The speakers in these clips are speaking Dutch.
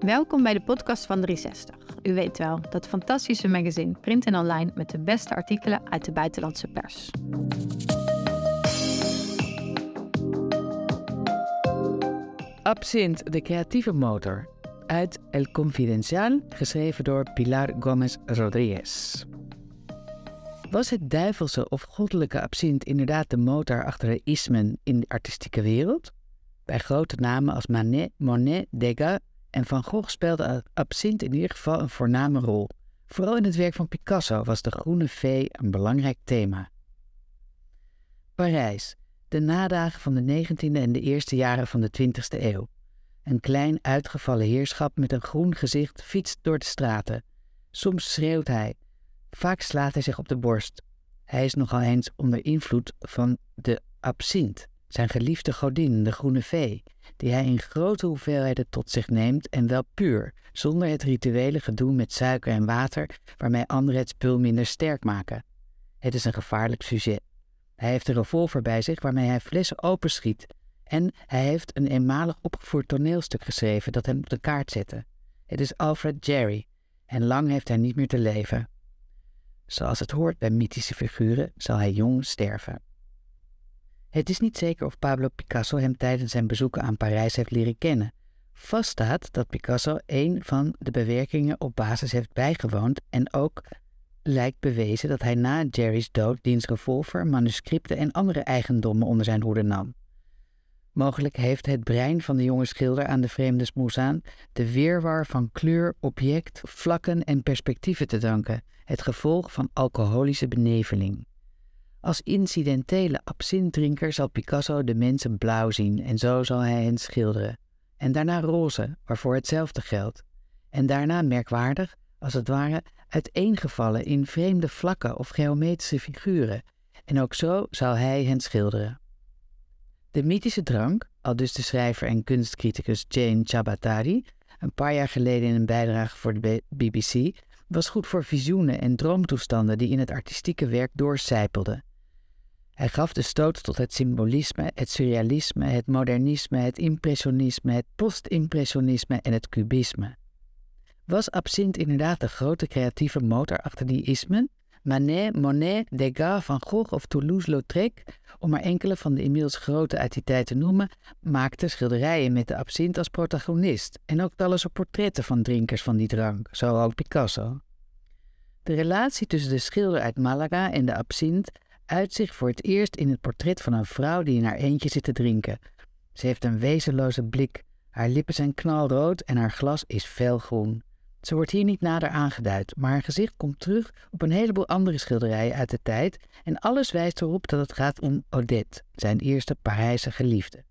Welkom bij de podcast van 360. U weet wel, dat fantastische magazine print en online met de beste artikelen uit de buitenlandse pers. Absint, de creatieve motor. Uit El Confidencial, geschreven door Pilar Gomez Rodriguez. Was het duivelse of goddelijke absint inderdaad de motor achter de ismen in de artistieke wereld? Bij grote namen als Manet, Monet, Degas en Van Gogh speelde absint in ieder geval een voorname rol. Vooral in het werk van Picasso was de groene vee een belangrijk thema. Parijs, de nadagen van de 19e en de eerste jaren van de 20e eeuw. Een klein uitgevallen heerschap met een groen gezicht fietst door de straten. Soms schreeuwt hij, vaak slaat hij zich op de borst. Hij is nogal eens onder invloed van de absint, zijn geliefde godin, de groene vee, die hij in grote hoeveelheden tot zich neemt en wel puur, zonder het rituele gedoe met suiker en water waarmee anderen het spul minder sterk maken. Het is een gevaarlijk sujet. Hij heeft een revolver bij zich waarmee hij flessen openschiet en hij heeft een eenmalig opgevoerd toneelstuk geschreven dat hem op de kaart zette. Het is Alfred Jerry en lang heeft hij niet meer te leven. Zoals het hoort bij mythische figuren zal hij jong sterven. Het is niet zeker of Pablo Picasso hem tijdens zijn bezoeken aan Parijs heeft leren kennen. Vaststaat dat Picasso een van de bewerkingen op basis heeft bijgewoond en ook lijkt bewezen dat hij na Jerry's dood diens revolver, manuscripten en andere eigendommen onder zijn hoede nam. Mogelijk heeft het brein van de jonge schilder aan de vreemde smoesaan de weerwar van kleur, object, vlakken en perspectieven te danken, het gevolg van alcoholische beneveling. Als incidentele absintdrinker zal Picasso de mensen blauw zien en zo zal hij hen schilderen. En daarna roze, waarvoor hetzelfde geldt. En daarna merkwaardig, als het ware, uiteengevallen in vreemde vlakken of geometrische figuren. En ook zo zal hij hen schilderen. De mythische drank, al dus de schrijver en kunstcriticus Jane Chabatari, een paar jaar geleden in een bijdrage voor de BBC, was goed voor visioenen en droomtoestanden die in het artistieke werk doorcijpelden. Hij gaf de stoot tot het symbolisme, het surrealisme, het modernisme, het impressionisme, het postimpressionisme en het cubisme. Was absint inderdaad de grote creatieve motor achter die ismen? Manet, Monet, Degas, Van Gogh of Toulouse-Lautrec, om maar enkele van de inmiddels grote uit die tijd te noemen, maakten schilderijen met de absint als protagonist en ook talloze portretten van drinkers van die drank, zo ook Picasso. De relatie tussen de schilder uit Malaga en de absint uit zich voor het eerst in het portret van een vrouw die in haar eentje zit te drinken. Ze heeft een wezenloze blik, haar lippen zijn knalrood en haar glas is felgroen. Ze wordt hier niet nader aangeduid, maar haar gezicht komt terug op een heleboel andere schilderijen uit de tijd en alles wijst erop dat het gaat om Odette, zijn eerste Parijse geliefde.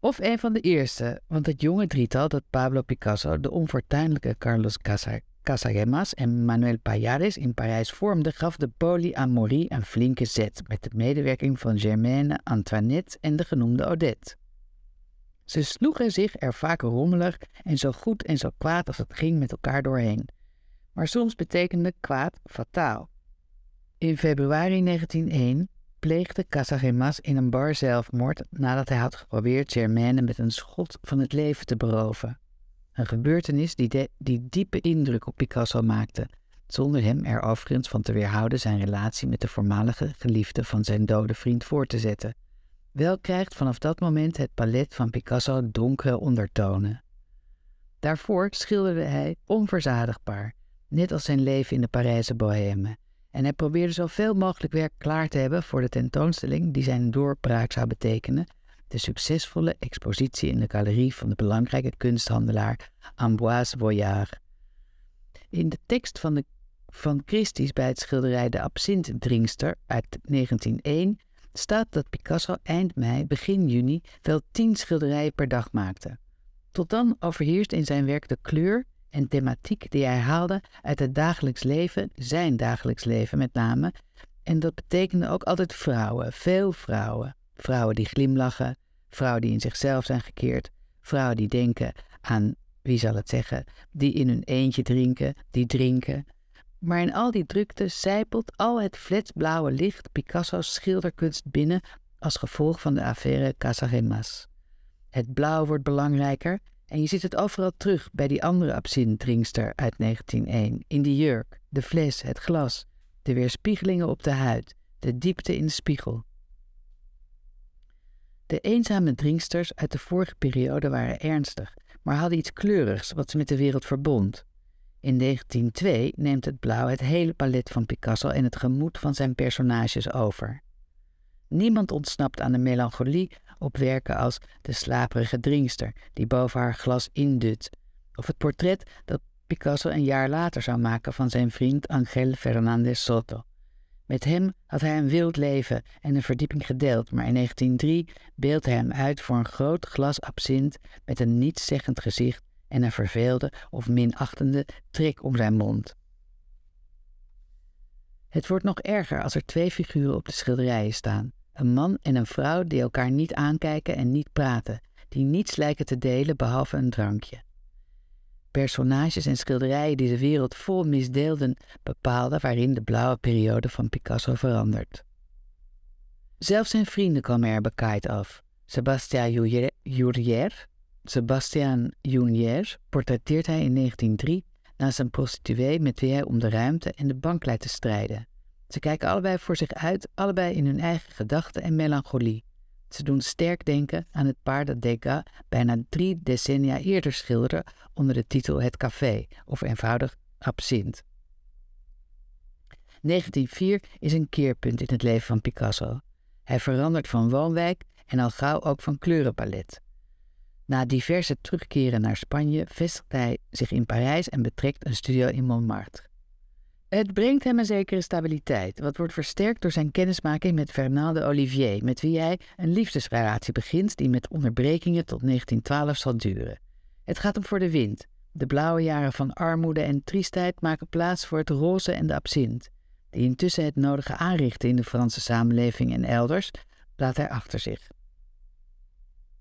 Of een van de eerste, want het jonge drietal dat Pablo Picasso, de onfortuinlijke Carlos Casagemas en Manuel Payares in Parijs vormde, gaf de polyamorie een flinke zet met de medewerking van Germaine, Antoinette en de genoemde Odette. Ze sloegen zich er vaak rommelig en zo goed en zo kwaad als het ging met elkaar doorheen. Maar soms betekende kwaad fataal. In februari 1901 pleegde Casagemas in een bar zelfmoord nadat hij had geprobeerd Germaine met een schot van het leven te beroven. Een gebeurtenis die, die diepe indruk op Picasso maakte, zonder hem er overigens van te weerhouden zijn relatie met de voormalige geliefde van zijn dode vriend voor te zetten. Wel krijgt vanaf dat moment het palet van Picasso donkere ondertonen. Daarvoor schilderde hij onverzadigbaar, net als zijn leven in de Parijse bohème, en hij probeerde zoveel mogelijk werk klaar te hebben voor de tentoonstelling die zijn doorbraak zou betekenen de succesvolle expositie in de galerie van de belangrijke kunsthandelaar Ambroise Voyard. In de tekst van, de, van Christie's bij het schilderij De Absinthe-drinkster uit 1901 staat dat Picasso eind mei, begin juni wel tien schilderijen per dag maakte. Tot dan overheerst in zijn werk de kleur en thematiek die hij haalde uit het dagelijks leven, zijn dagelijks leven met name, en dat betekende ook altijd vrouwen, veel vrouwen. Vrouwen die glimlachen, vrouwen die in zichzelf zijn gekeerd, vrouwen die denken aan, wie zal het zeggen, die in hun eentje drinken, die drinken. Maar in al die drukte zijpelt al het fletsblauwe licht Picasso's schilderkunst binnen als gevolg van de affaire Casagemas. Het blauw wordt belangrijker En je ziet het overal terug bij die andere absintdrinkster uit 1901. In die jurk, de fles, het glas, de weerspiegelingen op de huid, de diepte in de spiegel. De eenzame drinksters uit de vorige periode waren ernstig, maar hadden iets kleurigs wat ze met de wereld verbond. In 1902 neemt het blauw het hele palet van Picasso en het gemoed van zijn personages over. Niemand ontsnapt aan de melancholie op werken als de slaperige drinkster die boven haar glas indut, of het portret dat Picasso een jaar later zou maken van zijn vriend Angel Fernandez Soto. Met hem had hij een wild leven en een verdieping gedeeld, maar in 1903 beeldt hij hem uit voor een groot glas absint met een nietszeggend gezicht en een verveelde of minachtende trek om zijn mond. Het wordt nog erger als er twee figuren op de schilderijen staan. Een man en een vrouw die elkaar niet aankijken en niet praten, die niets lijken te delen behalve een drankje. Personages en schilderijen die de wereld vol misdeelden bepaalden waarin de blauwe periode van Picasso verandert. Zelfs zijn vrienden kwamen er bekaaid af. Sebastian Jurier, Sebastian Junier portretteert hij in 1903 naast een prostituee met wie hij om de ruimte en de bank leidt te strijden. Ze kijken allebei voor zich uit, allebei in hun eigen gedachten en melancholie. Ze doen sterk denken aan het paar dat Degas bijna drie decennia eerder schilderde onder de titel Het Café, of eenvoudig Absint. 1904 is een keerpunt in het leven van Picasso. Hij verandert van woonwijk en al gauw ook van kleurenpalet. Na diverse terugkeren naar Spanje vestigt hij zich in Parijs en betrekt een studio in Montmartre. Het brengt hem een zekere stabiliteit, wat wordt versterkt door zijn kennismaking met Fernand de Olivier, met wie hij een liefdesrelatie begint die met onderbrekingen tot 1912 zal duren. Het gaat hem voor de wind. De blauwe jaren van armoede en triestheid maken plaats voor het roze en de absint, die intussen het nodige aanrichten in de Franse samenleving en elders, laat hij achter zich.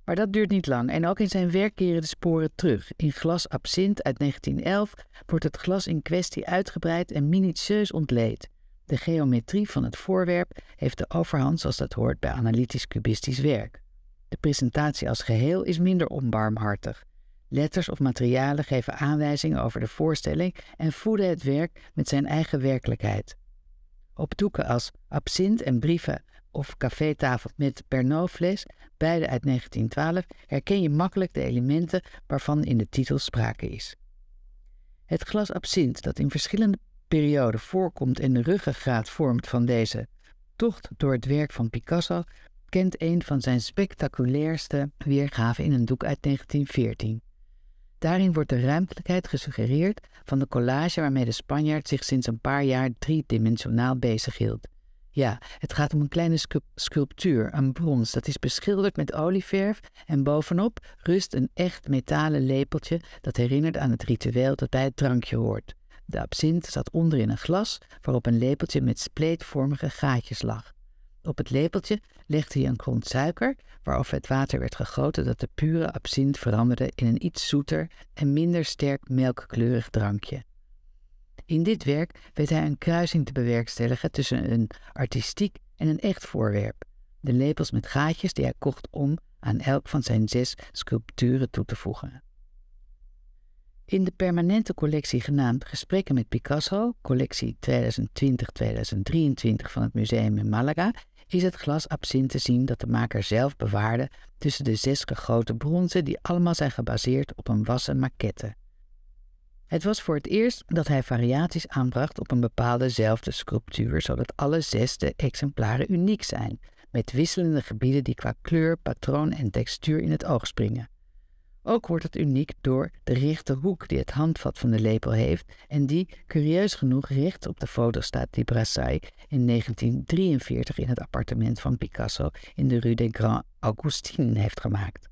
Maar dat duurt niet lang en ook in zijn werk keren de sporen terug. In Glas Absint uit 1911 wordt het glas in kwestie uitgebreid en minutieus ontleed. De geometrie van het voorwerp heeft de overhand zoals dat hoort bij analytisch-cubistisch werk. De presentatie als geheel is minder onbarmhartig. Letters of materialen geven aanwijzingen over de voorstelling en voeden het werk met zijn eigen werkelijkheid. Op doeken als absint en brieven of cafétafel met Pernod-fles, beide uit 1912, herken je makkelijk de elementen waarvan in de titel sprake is. Het glas absint dat in verschillende perioden voorkomt en de ruggengraat vormt van deze tocht door het werk van Picasso, kent een van zijn spectaculairste weergaven in een doek uit 1914. Daarin wordt de ruimtelijkheid gesuggereerd van de collage waarmee de Spanjaard zich sinds een paar jaar driedimensionaal bezighield. Ja, het gaat om een kleine sculptuur, een brons. Dat is beschilderd met olieverf en bovenop rust een echt metalen lepeltje dat herinnert aan het ritueel dat bij het drankje hoort. De absint zat onder in een glas waarop een lepeltje met spleetvormige gaatjes lag. Op het lepeltje legde hij een klont suiker waarover het water werd gegoten dat de pure absint veranderde in een iets zoeter en minder sterk melkkleurig drankje. In dit werk weet hij een kruising te bewerkstelligen tussen een artistiek en een echt voorwerp. De lepels met gaatjes die hij kocht om aan elk van zijn zes sculpturen toe te voegen. In de permanente collectie genaamd Gesprekken met Picasso, collectie 2020-2023 van het museum in Malaga, is het glas absint te zien dat de maker zelf bewaarde tussen de zes gegoten bronzen die allemaal zijn gebaseerd op een wassen maquette. Het was voor het eerst dat hij variaties aanbracht op een bepaaldezzelfde sculptuur, zodat alle zesde exemplaren uniek zijn, met wisselende gebieden die qua kleur, patroon en textuur in het oog springen. Ook wordt het uniek door de rechte hoek die het handvat van de lepel heeft en die, curieus genoeg, recht op de foto staat die Brassai in 1943 in het appartement van Picasso in de Rue des Grands Augustines heeft gemaakt.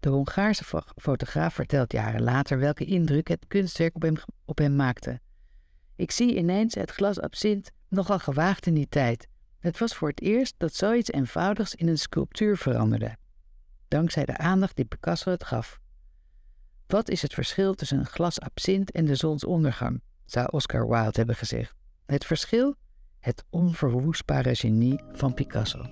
De Hongaarse fotograaf vertelt jaren later welke indruk het kunstwerk op hem, op hem maakte. Ik zie ineens het glas absint nogal gewaagd in die tijd. Het was voor het eerst dat zoiets eenvoudigs in een sculptuur veranderde. Dankzij de aandacht die Picasso het gaf. Wat is het verschil tussen een glas absint en de zonsondergang, zou Oscar Wilde hebben gezegd. Het verschil? Het onverwoestbare genie van Picasso.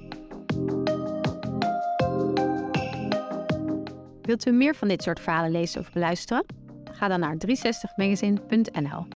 Wilt u meer van dit soort verhalen lezen of beluisteren? Ga dan naar 360magazine.nl.